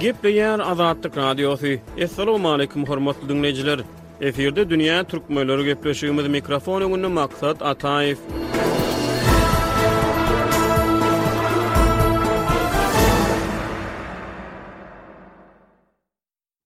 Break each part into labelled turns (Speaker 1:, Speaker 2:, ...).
Speaker 1: Gepleýär Azatlyk Radiosy. Assalamualaikum hormatly dinleýjiler. Efirde dünýä türkmenleri gepleşigimiz mikrofon öňünde maksat Ataýew.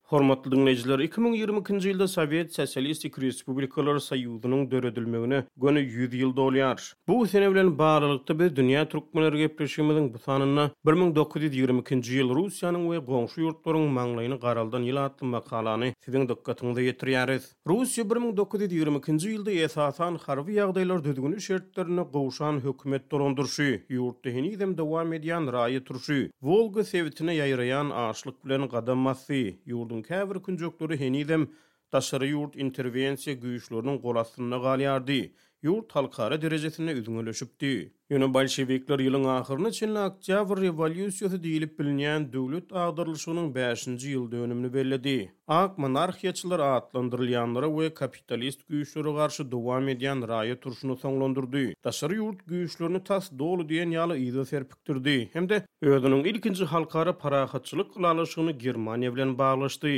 Speaker 1: Hormatly diňleýjiler, iki müň ýigrimi ikinji ýylda Sowet Sosialistik Respublikalar Soýuzynyň döredilmegine göni ýüz ýyl dolýar. Bu sene bilen baglylykda biz Dünýä Türkmenleri gepleşigimiziň bu sanynda bir müň dokuz ýüz ýigrimi ikinji ýyl Russiýanyň we goňşy ýurtlaryň maňlaýyny garaldan ýyl atly makalany siziň dykgatyňyza ýetirýäris. Russiýa bir müň dokuz ýüz ýigrimi ikinji ýylda esasan harby ýagdaýlar düzgüni şertlerinde gowşan hökümet dolandyryşy, ýurtda henizem dowam edýän raýat urşy, Wolga sebitine ýaýraýan açlyk bilen gadam basdy, ýurduň käbir künjekleri henizem daşary ýurt interwensiýa güýçleriniň golastynda galýardy, Ýurt halkara derejesinde üzňeleşipdi. Ýöne bolşewikler ýylyň ahyryna çenli Oktýabr rewolýusiýasy diýlip bilinýän döwlet agdarylyşygynyň bäşinji ýyl dönümini belledi. Ak monarhiýaçylar atlandyrylýanlara we kapitalist güýçlere garşy dowam edýän raýat urşuny soňlandyrdy, daşary ýurt güýçlerini tas doly diýen ýaly yza serpikdirdi hem-de özüniň ilkinji halkara parahatçylyk ylalaşygyny Germaniýa bilen baglaşdy.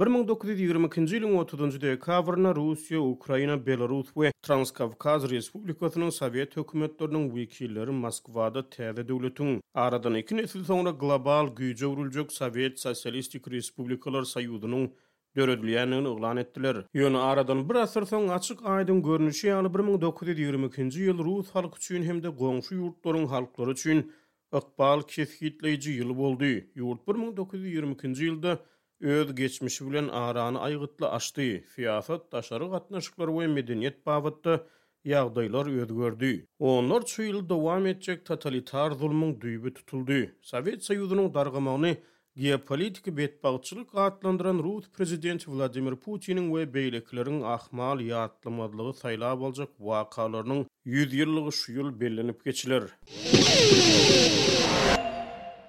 Speaker 1: Bir müň dokuz ýüz ýigrimi ikinji ýylyň otuzynjy dekabrynda Russiýa, Ukraina, Belarus we Transkawkaz Respublikasynyň sowet hökümetleriniň wekilleri Moskwada täze döwletiň, aradan iki nesil soňra global güýje öwrüljek Sowet Sosialistik Respublikalar Soýuzynyň döredilýändigini yglan etdiler. Ýöne aradan bir asyr soň, açyk-aýdyň görnüşi ýaly, bir müň dokuz ýüz ýigrimi ikinji ýyl rus halky üçin hem-de goňşy ýurtlaryň halklary üçin ykbal kesgitleýji ýyl boldy. Ýurt bir müň dokuz ýüz ýigrimi ikinji ýylda öz geçmişi bilen arany aýgytly açdy, syýasat, daşary gatnaşyklar we medeniýet babatda ýagdaýlar özgerdi. Onlarça ýyl dowam etjek totalitar zulmuň düýbi tutuldy. Sowet Soýuzynyň dargamagyny geopolitiki betbagtçylyk atlandyran rus prezidenti Wladimir Putiniň we beýlekileriň ahmal ýatlamazlygy saýlap aljak wakalarynyň ýüz ýyllygy şu ýyl bellenip geçiler.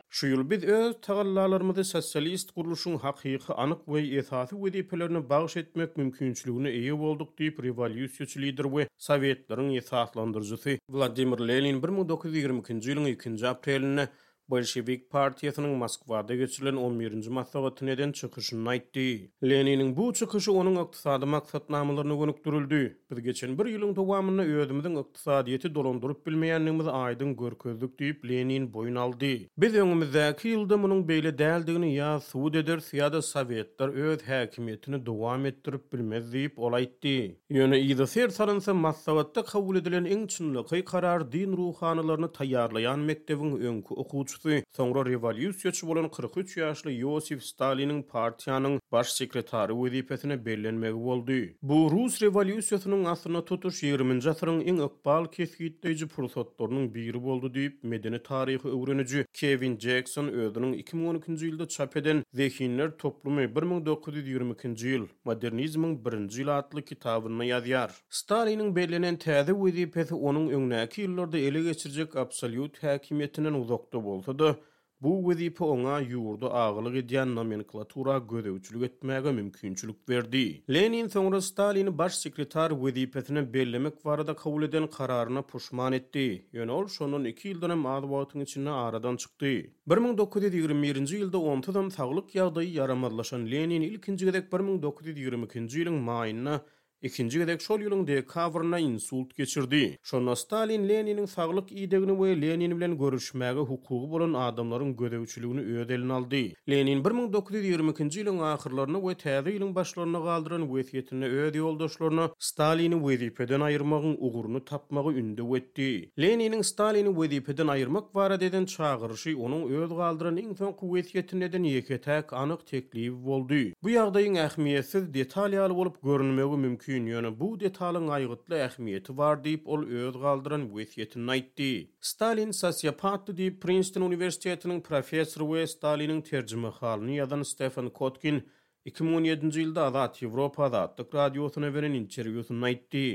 Speaker 1: Şu ýyl biz öz tagallalarymyzy sosialist gurluşyň hakyky, anyk we esasy wezipelerine bagyş etmek mümkinçiligine eýe bolduk diýip, rewolýusiýaçy lider we sowetleriň esaslandyryjysy, Wladimir Lenin bir müň dokuz ýüz ýigrimi ikinji ýylyň ikinji aprelinde bolşewik partiýasynyň Moskwada geçirilen on birinji maslahatynda eden çykyşynda aýtdy. Leniniň bu çykyşy onuň ykdysady maksatnamalaryna gönükdirildi, Biz geçen bir ýylyň dowamynda özümiziň ykdysadyýeti dolandyryp bilmeýändigimizi aýdyň görkezdik diýip, Lenin boýun aldy. Biz öňümizdäki ýylda munuň beýle däldigini ýa subut ederis, ýa-da sowetler öz häkimiýetini dowam etdirip bilmez diýip, ol aýtdy. Ýöne yza ser salynsa, maslahatda kabul edilen iň çynlakaý karar din ruhanylaryny taýýarlaýan mekdebiň öňki okuwçysy, soňra rewolýusiýaçy bolan kyrk üç ýaşly Ýosif Staliniň partiýanyň baş sekretary wezipesine bellenmegi boldy. Bu rus rewolýusiýasynyň aslynda tutuş ýigriminji asyryň iň ykbal kesgitleýji pursatlarynyň biri boldy diýip, medeni taryhy öwreniji Kewin Jekson özüniň iki müň on ikinji ýylda çap eden Zehinler toplumy, bir müň dokuz ýüz ýigrimi ikinji ýyl, Modernizmiň birinji ýyly atly kitabynda ýazýar. Staliniň bellenen täze wezipesi onuň öňdäki ýyllarda ele geçirjek absolýut häkimiýetinden uzakda bolsa-da, Bu wezipe oňa ýurda agalyk edýän nomenklatura gözegçilik etmäge mümkinçilik berdi. Lenin soňra Stalini baş sekretar wezipesine bellemek barada kabul eden kararyna puşman etdi, ýöne ol şondan iki ýyldan hem az wagtyň içinde aradan çykdy. Bir müň dokuz ýüz ýigrimi birinji ýylda onsuzam saglyk ýagdaýy ýaramazlaşan Lenin ilkinji gezek bir müň dokuz ýüz ýigrimi ikinji ýylyň maýynda Ikinji gezek şol ýylyň dekabrynda insult geçirdi. Şonda Stalin Leniniň saglyk idegini we Lenin bilen görüşmäge hukugy bolan adamlaryň gözegçiligini öz eline aldy. Lenin bir müň dokuz ýüz ýigrimi ikinji ýylyň ahyrlarynda we täze ýylyň başlarynda galdyran wesýetinde öz ýoldaşlaryna Stalini wezipeden aýyrmagyň ugruny tapmagy ündew etdi. Leniniň Stalini wezipeden aýyrmak barada eden çagyryşy onuň öz galdyran iň soňky wesýetinde eden ýeke-täk anyk teklibi boldy. Bu ýagdaýyň ähmiýetsiz detal ýaly bolup görünmegi mümkin, ýöne bu detalyň aýgytly ähmiýeti bar diýip, ol öz galdyran wesýetinde aýtdy. Stalin sosiopatdy diýip, Prinston uniwersitetiniň professory we Staliniň terjimehalyny ýazan Stefan Kotkin Iki müň on ýedinji ýylda Azat Ýewropa Azatlyk Radiosyna beren interwýusynda aýtdy.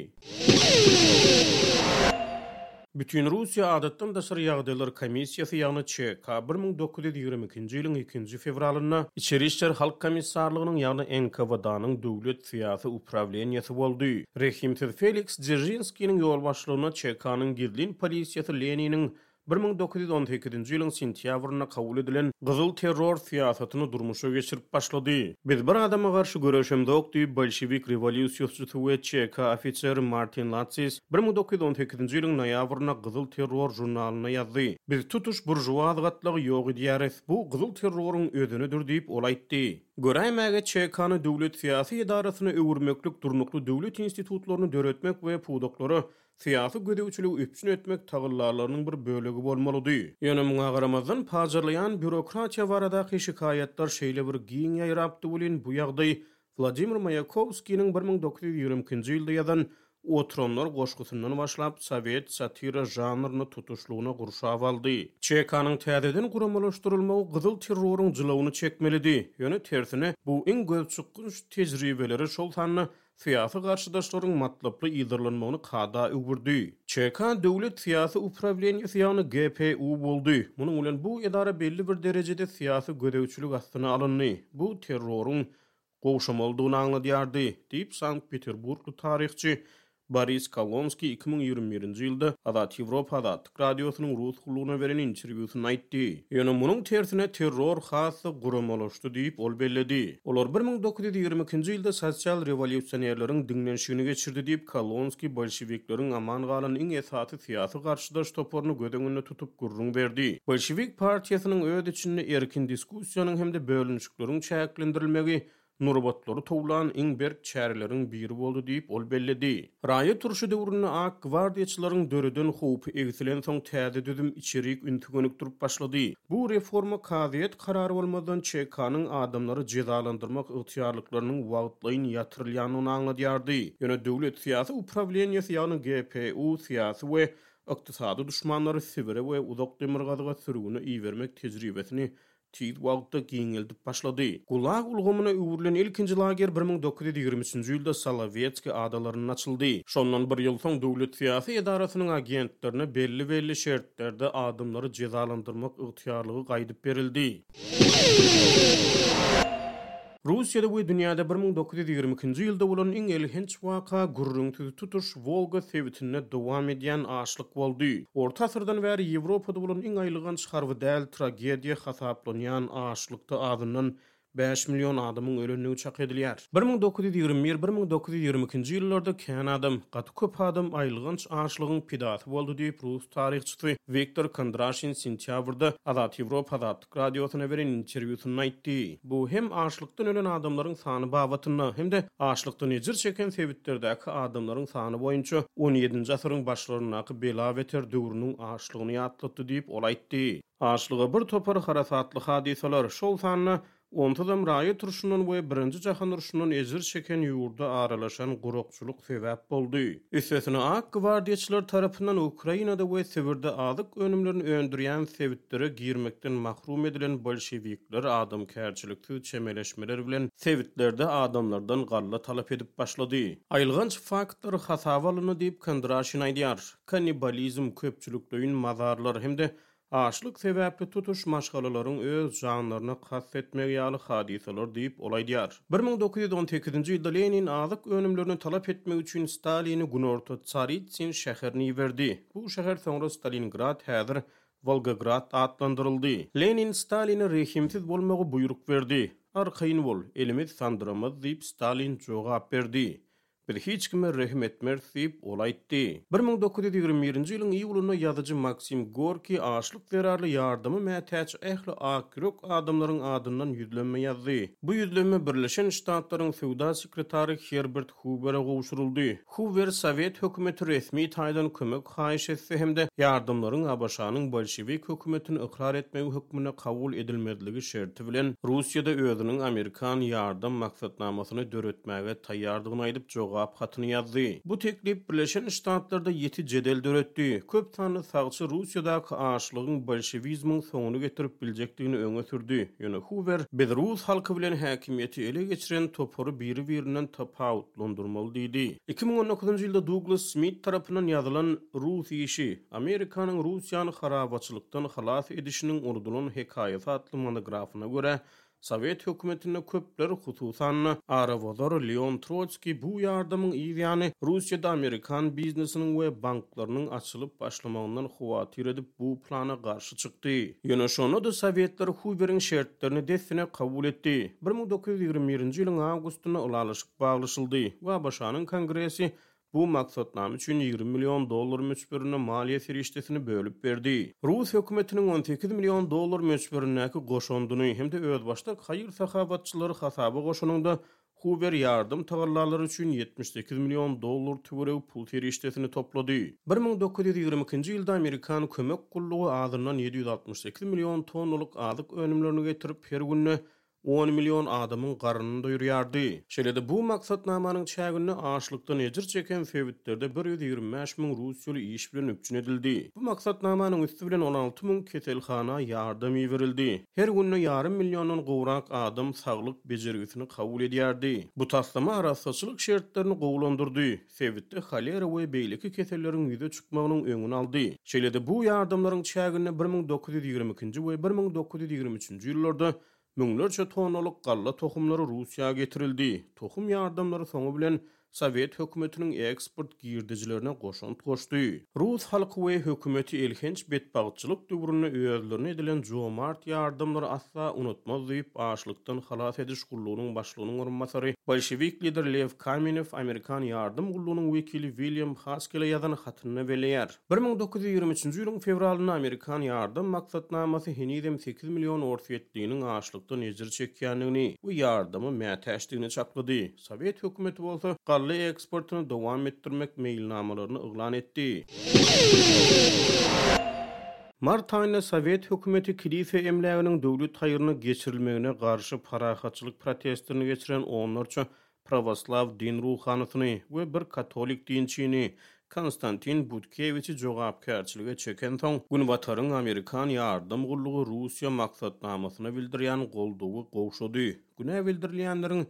Speaker 1: Bütinrussiýa adatdan daşary ýagdaýlar komissiýasy, ýagny ÇK, bir müň dokuz ýüz ýigrimi ikinji ýylyň ikinji fewralynda Içeri işler halk komissarlygynyň, ýagny NKWD-nyň döwlet syýasy uprawleniýesi boldy. Rehimsiz Feliks Dzeržinskiniň ýolbaşçylygynda ÇK-nyň gizlin polisiýasy Leniniň Bir müň dokuz ýüz on sekizinji ýylyň sentýabrynda kabul edilen gyzyl terror syýasatyny durmuşa geçirip başlady. Biz bir adama garşy göreşemzok, diýip, bolşewik rewolýusiýaçysy we ÇK ofiseri Martin Latsis bir müň dokuz ýüz on sekizinji ýylyň noýabrynda Gyzyl terror žurnalynda ýazdy. Biz tutuş buržuaz gatlagy ýok edýäris. Bu gyzyl terroryň özenidir, diýip, ol aýtdy. Göräýmäge, ÇK-ny döwlet syýasy edarasyna öwürmeklik durnukly döwlet institutlaryny döretmek we pudaklara Syýasy gözegçiligi üpjün etmek tagallalarynyň bir bölegi bolmalydy. Ýöne muňa garamazdan, pajarlaýan býurokratiýa baradaky şikaýatlar şeýle bir giň ýaýrapdy welin, bu ýagdaý Wladimir Maýakowskiniň bir müň dokuz ýüz ýigrimi ikinji ýylda ýazan Oturanlar goşgusyndan başlap, sowet satira žanryny tutuşlygyna gurşap aldy. ÇK-nyň täzeden guramalaşdyrylmagy gyzyl terroryň jylawyny çekmelidi, ýöne tersine, bu iň gözçykgynç tejribeleri, şol sanda Syýasy garşydaşlaryň matlaply yzarlanmagyny kada öwürdi. ÇK Döwlet syýasy uprawleniýesi ýagny GPU boldy. Munuň bilen bu edara belli bir derejede syýasy gözegçilik astyna alyndy. Bu terroryň gowşamalydygyny aňladýardy, diýip, sankt-peterburgly taryhçy Boris Kolonskiý iki müň ýigrimi birinji ýylda Azat Ýewropa, Azat. Radiosynyň rus gullugyna beren interwýusynda aýtdy. Ýöne munuň tersine terror has-da guramalaşdy diýip, ol belledi. Olar bir müň dokuz ýüz ýigrimi ikinji ýylda sosial rewolýusionerleriň diňlenişigini geçirdi diýip, Kolonskiý bolşewikleriň aman galan iň esasy syýasy garşydaş toparyny göz öňünde tutup gürrüň berdi. Bolşewik partiýasynyň öz içinde erkin diskussiýanyň hem-de bölünişikleriň çäklendirilmegi Nurbatlary towlan iň berk çäreleriň biri boldy diýip, ol belledi. Raýat urşy döwründe ak gwardiýaçylaryň döreden howpy egsilensoň, täze düzüm içerik ünsi gönükdirip başlady. Bu reforma kazyýet karary bolmazdan ÇK-nyň adamlary jezalandyrmak ygtyýarlyklarynyň wagtlaýyn ýatyrylýandygyny aňladýardy. Ýöne Döwlet syýasy uprawleniýesi, ýagny GPU, syýasy we ykdysady duşmanlary Sibire we Uzak Demirgazyga sürgüne ibermek tejribesini tiz wagtda giňeldip başlady. Gulag ulgamyna öwrülen ilkinji lager bir müň dokuz ýüz ýigrimi üçünji ýylda Solowetskiý adalarynda açyldy. Şondan bir ýyl soň döwlet syýasy edarasynyň agentlerine belli-belli şertlerde adamlary jezalandyrmak ygtyýarlygy gaýdyp berildi. Russiýada we dünýäde bir müň dokuz ýüz ýigrimi ikinji ýylda bolan iň elhenç waka, gürrüňsiz, tutuş Wolga sebitinde dowam edýän açlyk boldy. Orta asyrdan bäri Ýewropada bolan iň aýylganç harby däl tragediýa hasaplanýan açlykda azyndan bäş million adamyň ölendigi çak edilýär. Bir müň dokuz ýüz ýigrimi bir-bir müň dokuz ýüz ýigrimi ikinji ýyllarda kän adam, gaty köp adam aýylganç açlygyň pidasy boldy diýip, rus taryhçysy Wiktor Kondraşin sentýabrda Azat Ýewropa, Azat. Radiosyna beren interwýusynda aýtdy. Bu hem açlykdan ölen adamlaryň sany babatynda, hem-de açlykdan ejir çeken sebitlerdäki adamlaryň sany boýunça on ýedinji asyryň başlaryndaky bela-beter döwrüniň açlygyny ýatlatdy diýip, ol aýtdy. Açlyga bir topar harasatly hadysalar, şol sanda onsuzam raýat urşundan we Birinji jahan urşundan ejir çeken ýurda aralaşan gurakçylyk sebäp boldy. Üstesine, ak gwardiýaçylar tarapyndan Ukrainada we Sibirde azyk önümlerini öndürýän sebitlere girmekden mahrum edilen bolşewikler adamkärçiliksiz çemeleşmeler bilen sebitlerde adamlardan galla talap edip başlady. Aýylganç faktlar hasaba alyndy diýip, Kondraşin aýdýar. Kannibalizm, köpçülikleýin mazarlar hem-de Açlyk sebäpli tutuş maşgalalaryň öz janlaryna kast etmegi ýaly hadysalar diýip, ol aýdýar. Bir müň dokuz ýüz on sekizinji ýylda Lenin azyk önümlerini talap etmek üçin Stalini günorta Tsaritsyn şäherine iberdi. Bu şäher soňra Stalingrad, häzir Wolgograd, atlandyryldy. Lenin Staline rehimsiz bolmagy buýruk berdi. Arkaýyn bol, elimiz sandyramaz diýip, Stalin jogap berdi. Biz hiç kime rehim etmeris diýip, ol aýtdy. Bir müň dokuz ýüz ýigrimi birinji ýylyň iýulynda ýazyjy Maksim Gorkiý açlyk zerarly ýardama mätäç ähli akýürek adamlaryň adyndan ýüzlenme ýazdy. Bu ýüzlenme Birleşen Ştatlaryň söwda sekretary Herbert Huwere gowşuryldy. Huwer sowet hökümeti resmi taýdan kömek haýyş etse hem-de ýardamlaryň ABŞ-nyň bolşewik hökümetini ykrar etmegi hökmünde kabul edilmezligi şerti şerti bilen, Russiýada özüniň amerikan ýardam maksatnamasyny döretmäge taýýardygyny aýdyp jogap hatyny ýazdy. Bu teklip Birleşen Ştatlarda ýiti jedel döretdi. Köp sanly sagçy Russiýadaky açlygyň bolşewizmiň soňuny getirip biljekdigini öňe sürdi. Ýöne Huwer, Biz rus halky bilen häkimiýeti ele geçiren topary biri-birinden tapawutlandyrmaly diýdi. Iki müň on dokuzynjy ýylda Duglas Smit tarapyndan ýazylan Rus işi, Amerikanyň Russiýany harabaçylykdan halas edişiniň unudylan hekaýasy atly monografyna görä, sowet hökümetinde köpler, hususan-da, arabozar Leon Trotskiý bu ýardamyň yz ýany Russiýada amerikan biznesiniň we banklarynyň açylyp başlamagyndan howatyr edip bu plana garşy çykdy. Ýöne şonda-da sowetler Huberiň şertlerini dessine kabul etdi. Bir müň dokuz ýüz ýigrimi birinji ýylyň awgustynda ylalaşyk baglaşyldy we ABŞ-nyň Kongresi bu maksatnama üçin ýigrimi million dollar möçberinde maliýe serişdesini bölüp berdi. Rus hökümetiniň on sekiz million dollar möçberindäki goşandyny hem-de özbaşdak haýyr-sahawatçylary hasaba goşanyňda, Huber ýardam tagallalary üçin ýetmiş sekiz million dollar töweregi pul serişdesini toplady. Bir müň dokuz ýüz ýigrimi ikinji ýylda Amerikan kömek gullugy azyndan ýedi ýüz altmyş sekiz million tonnalyk azyk önümlerini getirip, her günde On million adamyň garnyny doýurýardy. Şeýle-de bu maksatnamanyň çäginde açlykdan ejir çeken sebitlerde bir ýüz ýigrimi bäş müň russiýaly iş bilen üpjün edildi. Bu maksatnamanyň üsti bilen on alty müň keselhana ýardam iberildi. Her günde ýarym milliondan gowrak adam saglyk bejergisini kabul edýärdi. Bu taslama arassaçylyk şertlerini gowulandyrdy, sebitde holera we beýleki keselleriň ýüze çykmagynyň öňüni aldy. Şeýle-de bu ýardamlaryň çäginde bir müň dokuz ýüz ýigrimi ikinji we bir müň dokuz ýüz ýigrimi üçünji ýyllarda müňlerçe tonnalyk galla tohumlary Russiýa getirildi. Tohum ýardamlary soňy bilen sowet hökümetiniň eksport girdejilerine goşant goşdy. Rus halky we hökümeti elhenç betbagtçylyk döwründe özlerine edilen jomart ýardamlary asla unutmaz diýip, Açlykdan halas ediş gullugynyň başlygynyň orunbasary, bolşewik lider Lew. Kamenew Amerikan ýardam gullugynyň wekili Wilýam Haskele ýazan hatynda belleýär. Bir müň dokuz ýüz ýigrimi üçünji ýylyň fewralynda Amerikan ýardam maksatnamasy henizem sekiz million orsýetliniň açlykdan ejir çekýändigini we ýardama mätäçdigini çaklady, sowet hökümeti bolsa galla eksportyny dowam etdirmek meýilnamalaryny yglan etdi. Mart aýynda sowet hökümeti kilise emläginiň döwlet haýryna geçirilmegine garşy parahatçylyk protestlerini geçiren onlarça prawoslaw din ruhanysyny we bir katolik dinçini, Konstantin Butkewiçi jogapkärçilige çekensoň, Günbataryň Amerikan ýardam gullugy Russiýa maksatnamasyna bildirýän goldawy gowşady, günä bildirilýänleriň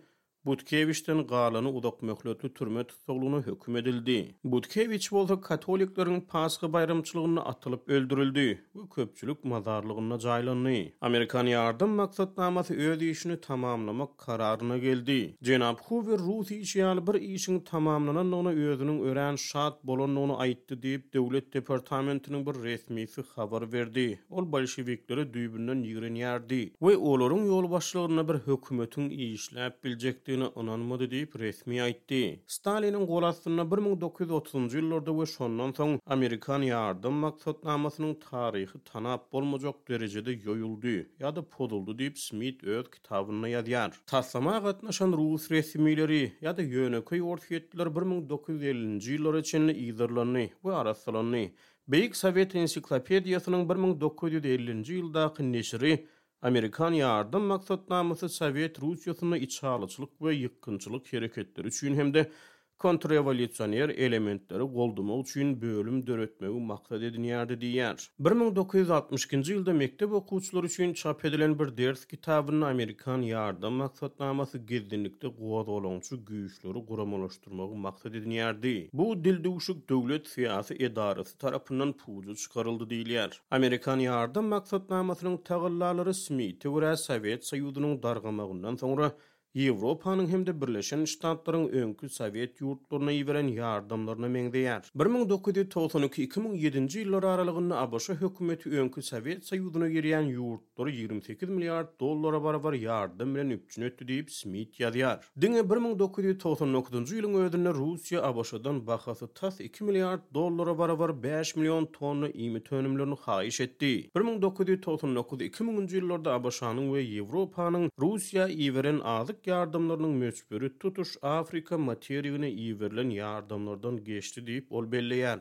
Speaker 1: Butkewiçden galany uzakmöhletli türme tussaglygyna höküm edildi. Butkewiç bolsa katolikleriň Pasha baýramçylygynda atylyp öldürildi we köpçülik mazarlygynda jaýlandy. Amerikan ýardam maksatnamasy öz işini tamamlamak. kararyna geldi. Jenap Huber Rusi işi ýaly bir işiň tamamlanandygyna özüniň örän şat bolandygyny aýtdy diýip, Döwlet departamentiniň bir resmisi habar berdi. Ol bolşewiklere düýbünden ýigrenýärdi we olaryň ýolbaşçylygynda bir hökümetiň işläp biljekdigine ynanmady diýip, resmi aýtdy. Staliniň golastynda bir müň dokuz ýüz otuzynjy ýyllarda we şondan soň amerikan ýardam maksatnamasynyň taryhy tanap bolmajak derejede ýoýuldy ýa-da pozuldy diýip, Smit öz kitabynda ýazýar. Taslama gatnaşan rus resmileri ýa-da ýönekeý orsýetliler bir müň dokuz ýüz ellinji ýyllara çenli yzarlandy we arassalandy. Beýik Sowet ensiklopediýasynyň bir müň dokuz ýüz ellinji ýyldaky neşiri Amerikan ýardam maksatnamasy Sowet Russiýasynda içalyçylyk we ýykgynçylyk hereketleri üçin hem-de kontrrewolýusioner elementleri goldamak üçin bölüm döretmegi maksat edinýärdi diýýär. Bir müň dokuz ýüz altmyş ikinji ýylda mekdep okuwçylary üçin çap edilen bir ders kitabynda amerikan ýardam maksatnamasy gizlinlikde gozgalaňçy güýçleri guramalaşdyrmagy maksat edinýärdi. Bu dildüwşük döwlet syýasy edarasy tarapyndan puja çykaryldy diýilýär. Amerikan ýardam maksatnamasynyň tagallalary Smite görä Sowet Soýuzynyň dargamagyndan soňra Ýewropanyň hem-de Birleşen Ştatlaryň öňki sowet ýurtlaryna iberen ýardamlaryna meňzeýär. Bir müň dokuz ýüz togsan iki, iki müň ýedinji ýyllar aralygynda ABŞ hökümeti öňki Sowet Soýuzyna girýän ýurtlary ýigrimi sekiz milliard dollara barabar ýardam bilen üpjün etdi diýip, Smit ýazýar. Diňe bir müň dokuz ýüz togsan dokuzynjy ýylyň özünde Russiýa ABŞ-dan bahasy tas iki milliard dollara barabar bäş million tonna iýmit önümlerini haýyş etdi. Bir müň dokuz ýüz togsan dokuz, iki müňünji ýyllarda ABŞ-nyň we Ýewropanyň Russiýa iberen azyk ýardamlarynyň möçberi tutuş Afrika materigine iberilen ýardamlardan geçdi diýip, ol belleýär.